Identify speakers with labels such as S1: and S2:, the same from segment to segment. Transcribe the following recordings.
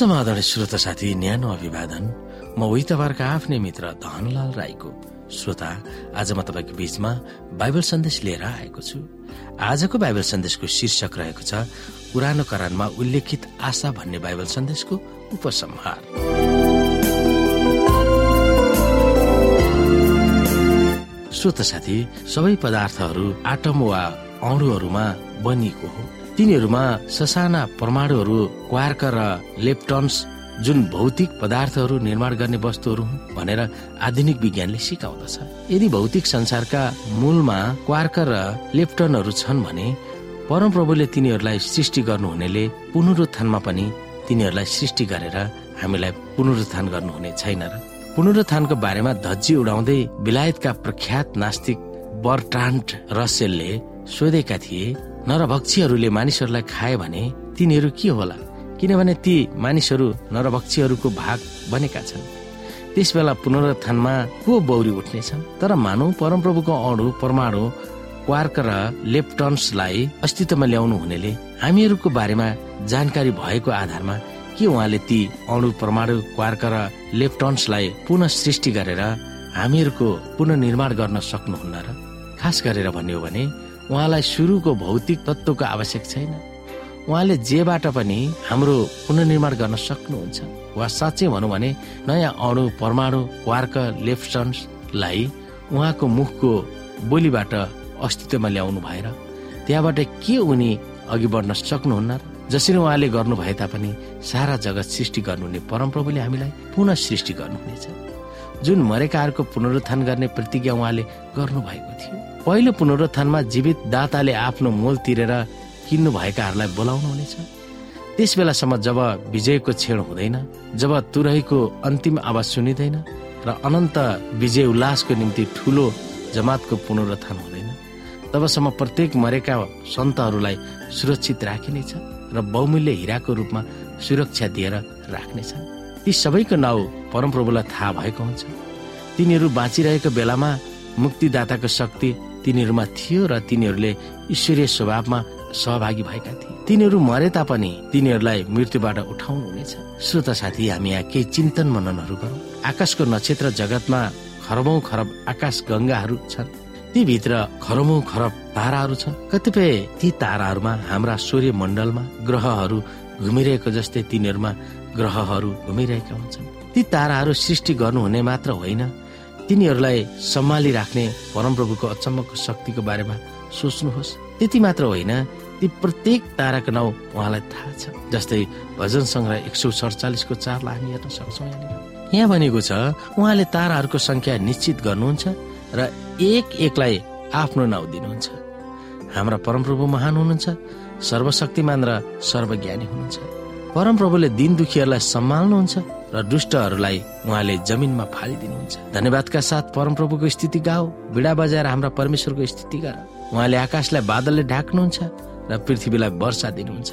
S1: समाधान श्रोता साथी न्यानो अभिवादन। म उही तपाईँहरूको आफ्नै मित्र धनलाल राईको श्रोता। आज म तपाईँको बीचमा बाइबल सन्देश लिएर आएको छु। आजको बाइबल सन्देशको शीर्षक रहेको छ पुरानो करारमा उल्लेखित आशा भन्ने बाइबल सन्देशको उपसंहार। श्रोत साथी सबै पदार्थहरू आटम वा अणुहरूमा बनिएको हो। तिनीहरूमा ससाना परमाणुहरू क्वार्क र लेप्टन्स जुन भौतिक पदार्थहरू निर्माण गर्ने वस्तुहरू हुन् भनेर आधुनिक विज्ञानले सिकाउँदछ। यदि भौतिक संसारका मूलमा क्वार्क र लेप्टनहरू छन् भने परमप्रभुले तिनीहरूलाई सृष्टि गर्नुहुनेले पुनरुत्थानमा पनि तिनीहरूलाई सृष्टि गरेर हामीलाई पुनरुत्थान गर्नुहुने छैन र। पुनरुत्थानको बारेमा धज्जी उडाउँदै बेलायतका प्रख्यात नास्तिक बर्ट्रान्ड रसेलले सोधेका थिए नरभक्षीहरूले मानिसहरूलाई खाए भने तिनीहरू के होला? किनभने ती मानिसहरू नरभक्षीहरूको भाग बनेका छन्। त्यस बेला पुनरुत्थानमा को बौरी उठ्नेछन्? तर मानौ परमप्रभुको अणु परमाणु क्वार्क र लेप्टन्सलाई अस्तित्वमा ल्याउनु हुनेले हामीहरूको बारेमा जानकारी भएको आधारमा के उहाँले ती अणु परमाणु क्वार्क र लेप्टन्सलाई पुनः सृष्टि गरेर हामीहरूको पुननिर्माण गर्न सक्नुहुन्न र? खास गरेर भन्यो भने उहाँलाई सुरुको भौतिक तत्वको आवश्यक छैन। उहाँले जेबाट पनि हाम्रो पुनर्निर्माण गर्न सक्नुहुन्छ। वा साँच्चै भनौँ भने नयाँ अणु परमाणु क्वार्क लेफ्टन्सलाई उहाँको मुखको बोलीबाट अस्तित्वमा ल्याउनु भएर त्यहाँबाट के उनी अघि बढ्न सक्नुहुन्न जसरी उहाँले गर्नु भए तापनि सारा जगत सृष्टि गर्नुहुने परमप्रभुले हामीलाई पुनः सृष्टि गर्नुहुनेछ। जुन मरेकाहरूको पुनरुत्थान गर्ने प्रतिज्ञा उहाँले गर्नु भएको थियो। पहिलो पुनरुत्थानमा जीवित दाताले आफ्नो मोल तिरेर किन्नु भएकाहरूलाई बोलाउनु हुनेछ। त्यस बेलासम्म जब विजयको क्षण हुँदैन जब तुरहीको अन्तिम आवाज सुनिँदैन र अनन्त विजय उल्लासको निम्ति ठुलो जमातको पुनरुत्थान हुँदैन तबसम्म प्रत्येक मरेका सन्तहरूलाई सुरक्षित राखिनेछ र बहुमूल्य हिराको रूपमा सुरक्षा दिएर राख्नेछ ती सबैको नाउँ परमप्रभुलाई थाहा भएको हुन्छ। तिनीहरू बाँचिरहेको बेलामा मुक्तिदाताको शक्ति तिनीहरूमा थियो र तिनीहरूले ईश्वरीय स्वभावमा सहभागी भएका थिए। तिनीहरू मरे तापनि तिनीहरूलाई मृत्युबाट उठाउनु हुनेछ। श्रोता साथी हामी यहाँ केही चिन्तन मननहरू गरौँ। आकाशको नक्षत्र जगतमा खरबौं खरब आकाश गंगाहरू छन्। ती भित्र खरबौं खरब ताराहरू छन्। कतिपय ती ताराहरूमा हाम्रा सूर्य मण्डलमा ग्रहहरू घुमिरहेको जस्तै तिनीहरूमा ग्रहहरू घुमिरहेका हुन्छन्। ती ताराहरू सृष्टि गर्नुहुने मात्र होइन। तिनीहरूलाई सम्हाली राख्ने परमप्रभुको अचम्मको शक्तिको बारेमा सोच्नुहोस्। त्यति मात्र होइन ती प्रत्येक ताराको नाउँ उहाँलाई थाहा छ जस्तै भजन सङ्ग्रह एक सौ सडचालिसको चारलाई हामी हेर्न सक्छौँ यहाँ भनेको छ उहाँले ताराहरूको संख्या निश्चित गर्नुहुन्छ र एक एकलाई आफ्नो नाउँ दिनुहुन्छ। हाम्रा परमप्रभु महान हुनुहुन्छ सर्वशक्तिमान र सर्वज्ञानी हुनुहुन्छ। परमप्रभुले दिन दुखीहरूलाई सम्हाल्नुहुन्छ। र दुष्टहरूलाई उहाँले जमिनमा फालिदिनुहुन्छ। धन्यवादका साथ परमप्रभुको स्थिति गाओ बिडा बजाएर हाम्रा परमेश्वरको स्थिति गर। उहाँले आकाशलाई बादलले ढाक्नुहुन्छ र पृथ्वीलाई वर्षा दिनुहुन्छ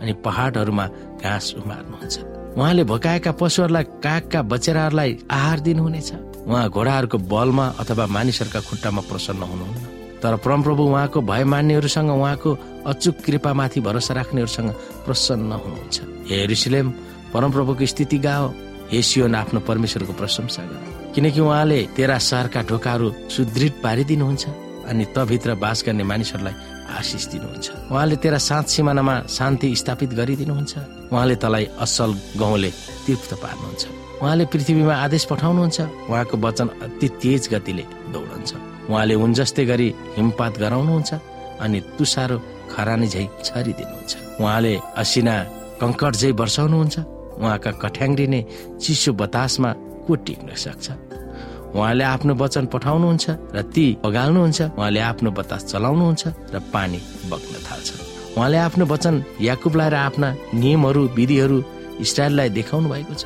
S1: अनि पहाडहरूमा घाँस उमार्नुहुन्छ। उहाँले भकाएका पशुहरूलाई कागका बचेराहरूलाई आहार दिनुहुनेछ। उहाँ घोडाहरूको बलमा अथवा मानिसहरूका खुट्टामा प्रसन्न हुनुहुन्न। तर परमप्रभु उहाँको भय मान्नेहरूसँग उहाँको अचुक कृपामाथि भरोसा राख्नेहरूसँग प्रसन्न हुनुहुन्छ। हे रिसिलेम परमप्रभुको स्थिति गाओ हे सियोन आफ्नो परमेश्वरको प्रशंसा गर किनकि उहाँले तेरा सहरका ढोकाहरू सुदृढ पारिदिनुहुन्छ अनि तभित्र बास गर्ने मानिसहरूलाई आशिष दिनुहुन्छ। उहाँले तेरा सात सिमानामा शान्ति स्थापित गरिदिनुहुन्छ। उहाँले तलाई असल गहुँले तृप्त पार्नुहुन्छ। उहाँले पृथ्वीमा आदेश पठाउनुहुन्छ। उहाँको वचन अति तेज गतिले दौडन्छ। उहाँले उन जस्तै गरी हिमपात गराउनुहुन्छ अनि तुसारो खरानी झै छरिदिनुहुन्छ। उहाँले असिना कङ्कट झै वर्षाउनुहुन्छ उहाँका कठ्याङ्ग्रिने चिसो बतासमा को टिक्न सक्छ। उहाँले आफ्नो वचन पठाउनुहुन्छ र ती बगाल्नुहुन्छ उहाँले आफ्नो बतास चलाउनुहुन्छ र पानी बग्न थाल्छ। उहाँले आफ्नो वचन याकुबलाई र आफ्ना नियमहरू विधिहरू इस्रायललाई देखाउनु भएको छ।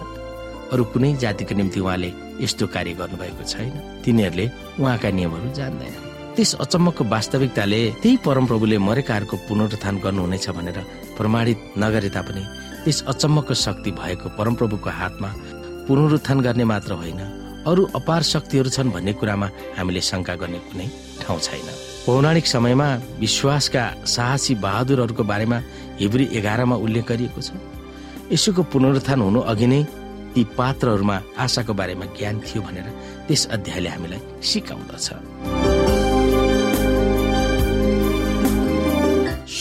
S1: अरू कुनै जातिको निम्ति उहाँले यस्तो कार्य गर्नुभएको छैन। तिनीहरूले उहाँका नियमहरू जान्दैन त्यस अचम्मको वास्तविकताले त्यही परमप्रभुले मरेकाहरूको पुनरुत्थान गर्नुहुनेछ भनेर प्रमाणित नगरे तापनि त्यस अचम्मको शक्ति भएको परमप्रभुको हातमा पुनरुत्थान गर्ने मात्र होइन। अरू अपार शक्तिहरू छन् भन्ने कुरामा हामीले शङ्का गर्ने कुनै ठाउँ छैन। पौराणिक समयमा विश्वासका साहसी बहादुरहरूको बारेमा हिब्री एघारमा उल्लेख गरिएको छ। यसोको पुनरुत्थान हुनु अघि नै ती पात्रहरूमा आशाको बारेमा ज्ञान थियो भनेर त्यस अध्यायले हामीलाई सिकाउँदछ।